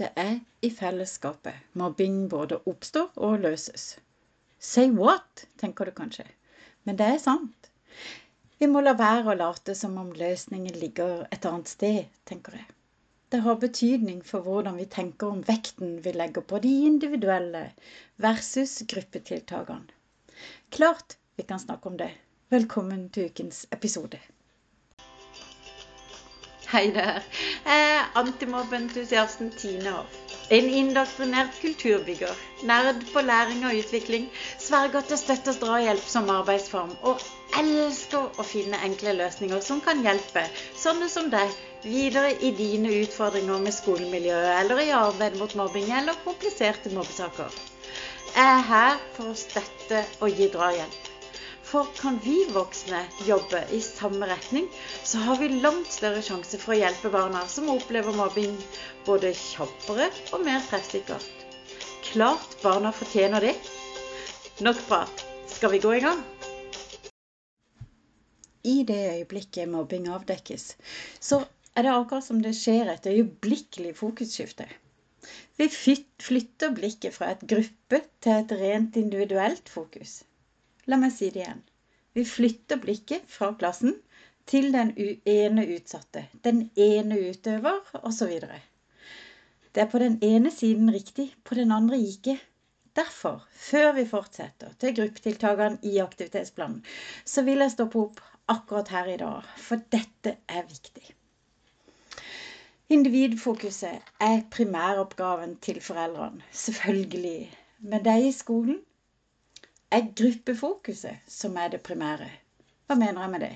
Det er i fellesskapet mobbing både oppstår og løses. Say what, tenker du kanskje. Men det er sant. Vi må la være å late som om løsningen ligger et annet sted, tenker jeg. Det har betydning for hvordan vi tenker om vekten vi legger på de individuelle versus gruppetiltakene. Klart vi kan snakke om det. Velkommen til ukens episode. Hei der. Er antimobbentusiasten Tine Hoff. En indoktrinert kulturbygger. Nerd på læring og utvikling. Sverger til støtte og drahjelp som arbeidsform. Og elsker å finne enkle løsninger som kan hjelpe sånne som deg videre i dine utfordringer med skolemiljøet eller i arbeid mot mobbing eller kompliserte mobbesaker. Jeg er her for å støtte og gi drahjelp. For kan vi voksne jobbe i samme retning, så har vi langt større sjanse for å hjelpe barna som opplever mobbing, både kjappere og mer treffsikkert. Klart barna fortjener det. Nok prat. Skal vi gå i gang? I det øyeblikket mobbing avdekkes, så er det akkurat som det skjer et øyeblikkelig fokusskifte. Vi flytter blikket fra et gruppe til et rent individuelt fokus. La meg si det igjen. Vi flytter blikket fra klassen til den ene utsatte, den ene utøver osv. Det er på den ene siden riktig, på den andre ikke. Derfor, før vi fortsetter til gruppetiltakene i aktivitetsplanen, så vil jeg stoppe opp akkurat her i dag, for dette er viktig. Individfokuset er primæroppgaven til foreldrene, selvfølgelig. Men det er i skolen er gruppefokuset som er det primære. Hva mener jeg med det?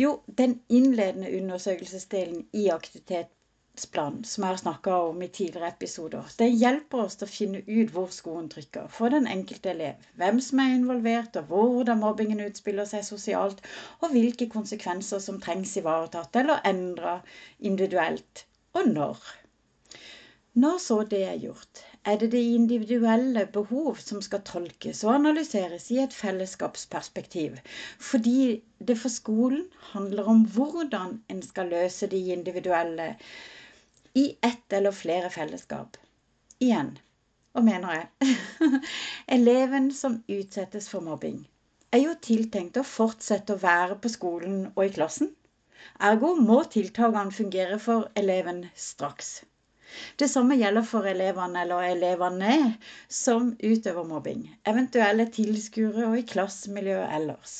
Jo, den innledende undersøkelsesdelen i aktivitetsplanen som jeg har snakka om i tidligere episoder, det hjelper oss til å finne ut hvor skoen trykker for den enkelte elev. Hvem som er involvert, og hvordan mobbingen utspiller seg sosialt, og hvilke konsekvenser som trengs ivaretatt eller endra individuelt, og når. Når så det er gjort, er det det individuelle behov som skal tolkes og analyseres i et fellesskapsperspektiv. Fordi det for skolen handler om hvordan en skal løse de individuelle i ett eller flere fellesskap. Igjen, og mener jeg? Eleven som utsettes for mobbing, er jo tiltenkt å fortsette å være på skolen og i klassen. Ergo må tiltakene fungere for eleven straks. Det samme gjelder for elevene eller elevene som utøver mobbing, eventuelle tilskuere og i klassemiljøet ellers.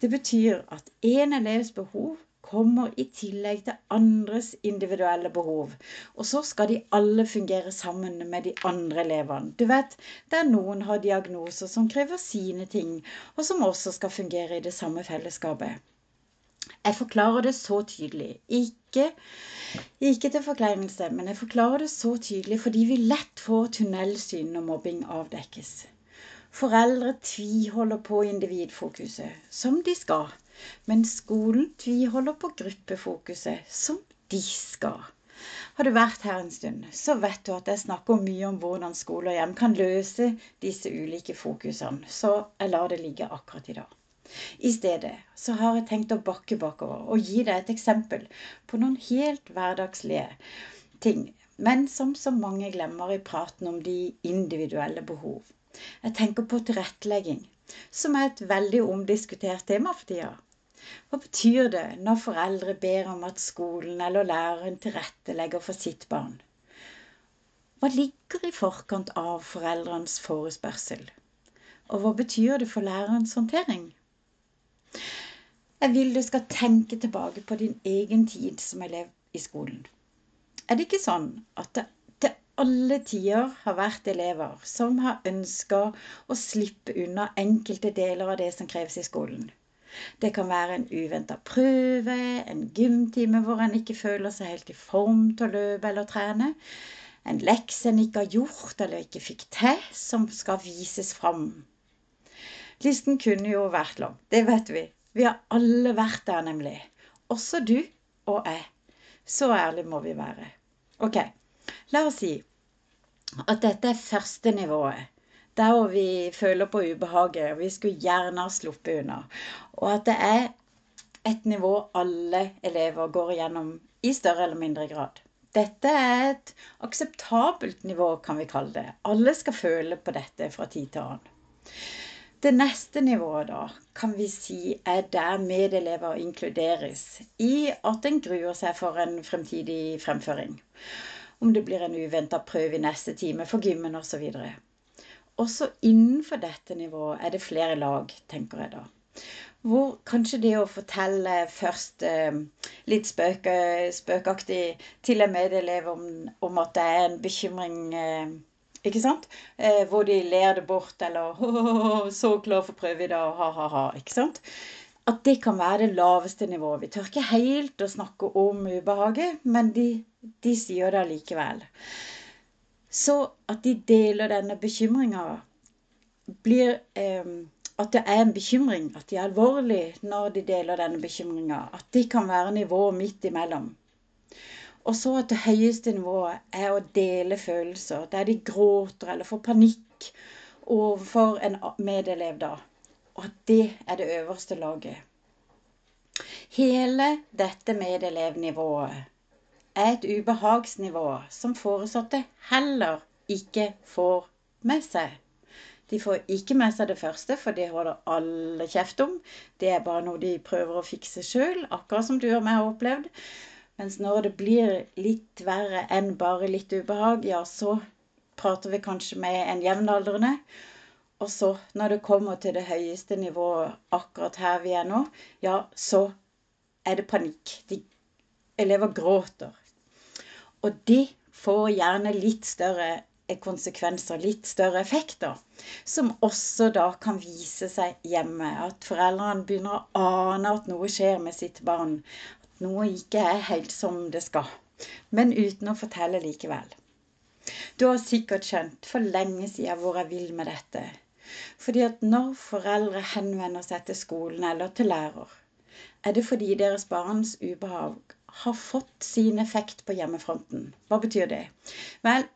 Det betyr at én elevs behov kommer i tillegg til andres individuelle behov. Og så skal de alle fungere sammen med de andre elevene. Du vet, der noen har diagnoser som krever sine ting, og som også skal fungere i det samme fellesskapet. Jeg forklarer det så tydelig. Ikke, ikke til forkleinelse, men jeg forklarer det så tydelig fordi vi lett får tunnelsyn når mobbing avdekkes. Foreldre tviholder på individfokuset, som de skal. Men skolen tviholder på gruppefokuset, som de skal. Har du vært her en stund, så vet du at jeg snakker mye om hvordan skole og hjem kan løse disse ulike fokusene, så jeg lar det ligge akkurat i dag. I stedet så har jeg tenkt å bakke bakover og gi deg et eksempel på noen helt hverdagslige ting, men som så mange glemmer i praten om de individuelle behov. Jeg tenker på tilrettelegging, som er et veldig omdiskutert tema for tida. Hva betyr det når foreldre ber om at skolen eller læreren tilrettelegger for sitt barn? Hva ligger i forkant av foreldrenes forespørsel? Og hva betyr det for lærerens håndtering? Jeg vil du skal tenke tilbake på din egen tid som elev i skolen. Er det ikke sånn at det til alle tider har vært elever som har ønska å slippe unna enkelte deler av det som kreves i skolen? Det kan være en uventa prøve, en gymtime hvor en ikke føler seg helt i form til å løpe eller trene, en lekse en ikke har gjort eller ikke fikk til, som skal vises fram Listen kunne jo vært lang, det vet vi. Vi har alle vært der, nemlig. Også du og jeg. Så ærlig må vi være. Ok, la oss si at dette er første nivået. Der hvor vi føler på ubehaget, og vi skulle gjerne ha sluppet unna. Og at det er et nivå alle elever går igjennom i større eller mindre grad. Dette er et akseptabelt nivå, kan vi kalle det. Alle skal føle på dette fra tid til annen. Det neste nivået da, kan vi si er der medelever inkluderes i at en gruer seg for en fremtidig fremføring. Om det blir en uventa prøve i neste time for gymmen osv. Også innenfor dette nivået er det flere lag, tenker jeg da. Hvor kanskje det å fortelle først eh, litt spøk, spøkaktig til en medelev om, om, at det er en bekymring eh, ikke sant? Eh, hvor de ler det bort, eller 'Så klar for prøve i dag', ha-ha-ha. Ikke sant? At det kan være det laveste nivået. Vi tør ikke helt å snakke om ubehaget, men de, de sier det allikevel. Så at de deler denne bekymringa, blir eh, At det er en bekymring, at de er alvorlige når de deler denne bekymringa. At de kan være nivået midt imellom. Og så at det høyeste nivået er å dele følelser, der de gråter eller får panikk overfor en medelev, da. Og at det er det øverste laget. Hele dette medelevnivået er et ubehagsnivå som foresatte heller ikke får med seg. De får ikke med seg det første, for det holder alle kjeft om. Det er bare noe de prøver å fikse sjøl, akkurat som du og meg har opplevd. Mens når det blir litt verre enn bare litt ubehag, ja, så prater vi kanskje med en jevnaldrende. Og så, når det kommer til det høyeste nivået akkurat her vi er nå, ja, så er det panikk. De elever gråter. Og de får gjerne litt større konsekvenser, litt større effekter, som også da kan vise seg hjemme. At foreldrene begynner å ane at noe skjer med sitt barn noe ikke er helt som det skal, men uten å fortelle likevel. Du har sikkert skjønt for lenge siden hvor jeg vil med dette. Fordi at når foreldre henvender seg til skolen eller til lærer, er det fordi deres barns ubehag har fått sin effekt på hjemmefronten. Hva betyr det? Vel,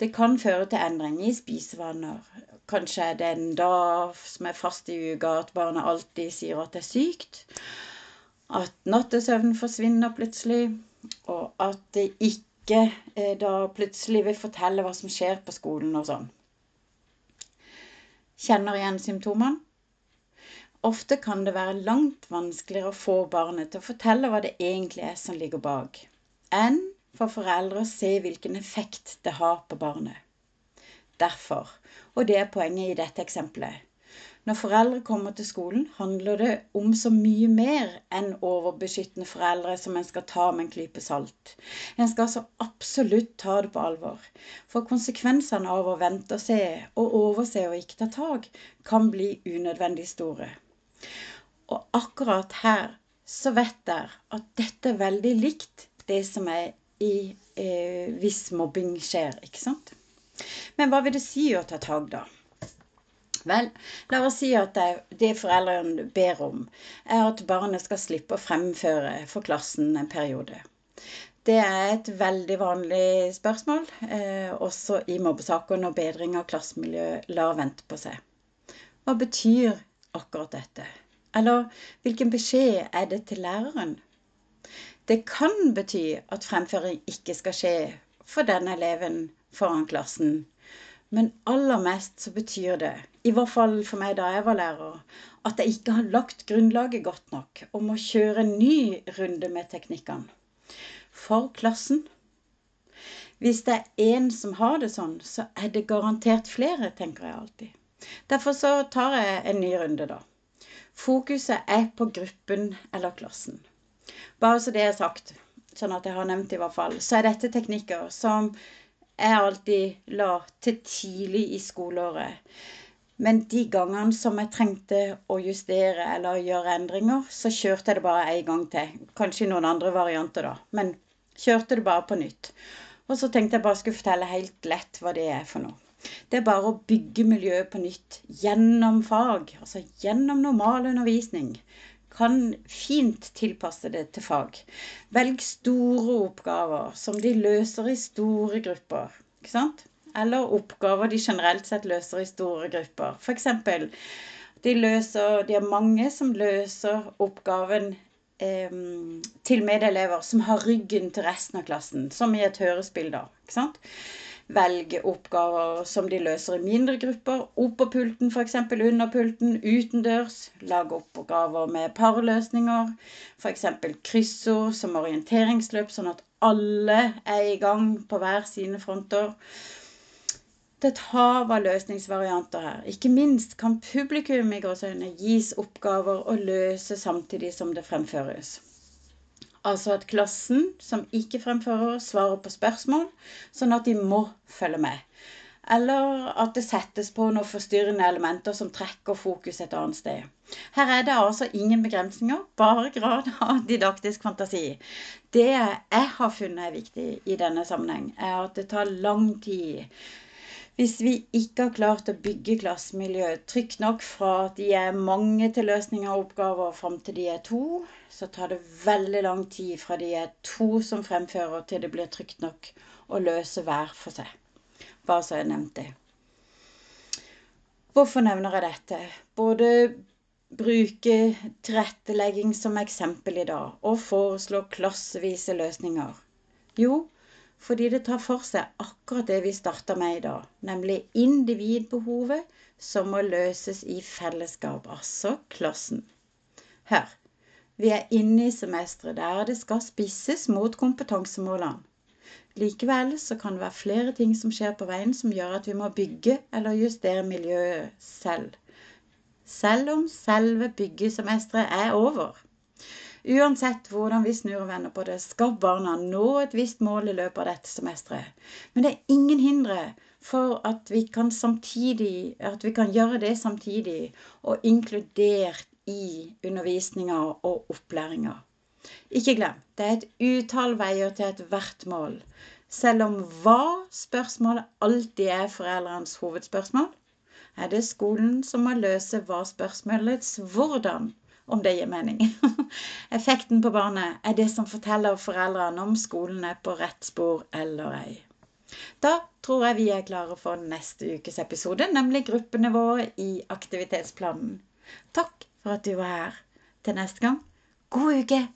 det kan føre til endring i spisevaner. Kanskje er det en dag som er fast i uka at barnet alltid sier at det er sykt at nattesøvnen forsvinner plutselig, og at det ikke eh, da plutselig vil fortelle hva som skjer på skolen og sånn. Kjenner igjen symptomene? Ofte kan det være langt vanskeligere å få barnet til å fortelle hva det egentlig er som ligger bak, enn for foreldre å se hvilken effekt det har på barnet. Derfor, og det er poenget i dette eksempelet, når foreldre kommer til skolen, handler det om så mye mer enn overbeskyttende foreldre som en skal ta med en klype salt. En skal så absolutt ta det på alvor. For konsekvensene av å vente og se, og overse og ikke ta tak, kan bli unødvendig store. Og akkurat her så vet jeg at dette er veldig likt det som er i eh, hvis mobbing skjer, ikke sant? Men hva vil det si å ta tak, da? Vel, la oss si at det foreldrene ber om, er at barnet skal slippe å fremføre for klassen en periode. Det er et veldig vanlig spørsmål, eh, også i mobbesaker når bedring av klassemiljø lar vente på seg. Hva betyr akkurat dette? Eller hvilken beskjed er det til læreren? Det kan bety at fremføring ikke skal skje for denne eleven foran klassen men aller mest så betyr det, i hvert fall for meg da jeg var lærer, at jeg ikke har lagt grunnlaget godt nok om å kjøre en ny runde med teknikkene. For klassen. Hvis det er én som har det sånn, så er det garantert flere, tenker jeg alltid. Derfor så tar jeg en ny runde, da. Fokuset er på gruppen eller klassen. Bare så det er sagt, sånn at jeg har nevnt det i hvert fall, så er dette teknikker som jeg alltid la til tidlig i skoleåret. Men de gangene som jeg trengte å justere eller gjøre endringer, så kjørte jeg det bare en gang til. Kanskje noen andre varianter, da. Men kjørte det bare på nytt. Og så tenkte jeg bare skulle fortelle helt lett hva det er for noe. Det er bare å bygge miljøet på nytt gjennom fag, altså gjennom normal undervisning kan fint tilpasse det til fag. Velg store oppgaver som de løser i store grupper. ikke sant? Eller oppgaver de generelt sett løser i store grupper. F.eks. De, løser, de er mange som løser oppgaven eh, til medelever som har ryggen til resten av klassen, som i et hørespill, da. ikke sant? Velge oppgaver som de løser i mindre grupper. Oppå pulten, f.eks. under pulten, utendørs. Lage oppgaver med parløsninger. F.eks. kryssord som orienteringsløp, sånn at alle er i gang på hver sine fronter. Det er et hav av løsningsvarianter her. Ikke minst kan publikum i gåseøynene gis oppgaver å løse samtidig som det fremføres. Altså at klassen som ikke fremfører, svarer på spørsmål, sånn at de må følge med. Eller at det settes på noen forstyrrende elementer som trekker fokus et annet sted. Her er det altså ingen begrensninger, bare grad av didaktisk fantasi. Det jeg har funnet er viktig i denne sammenheng, er at det tar lang tid hvis vi ikke har klart å bygge klassemiljøet trygt nok fra at de er mange til løsning av oppgaver fram til de er to, så tar det veldig lang tid fra de er to som fremfører, til det blir trygt nok å løse hver for seg. Bare så jeg nevnte det. Hvorfor nevner jeg dette? Både bruke tilrettelegging som eksempel i dag, og foreslå klassevise løsninger. Jo, fordi det tar for seg akkurat det vi starta med i dag, nemlig individbehovet som må løses i fellesskap, altså klassen. Hør, vi er inne i semesteret der det skal spisses mot kompetansemålene. Likevel så kan det være flere ting som skjer på veien som gjør at vi må bygge eller justere miljøet selv. Selv om selve byggesemesteret er over. Uansett hvordan vi snur og vender på det, skal barna nå et visst mål i løpet av dette semesteret. Men det er ingen hindre for at vi kan, samtidig, at vi kan gjøre det samtidig og inkludert i undervisninga og opplæringa. Ikke glem, det er et utall veier til ethvert mål. Selv om hva spørsmålet alltid er foreldrenes hovedspørsmål, er det skolen som må løse hva spørsmålets hvordan om det gir mening. Effekten på barnet er det som forteller foreldrene om skolen er på rett spor eller ei. Da tror jeg vi er klare for neste ukes episode, nemlig gruppene våre i aktivitetsplanen. Takk for at du var her. Til neste gang, god uke!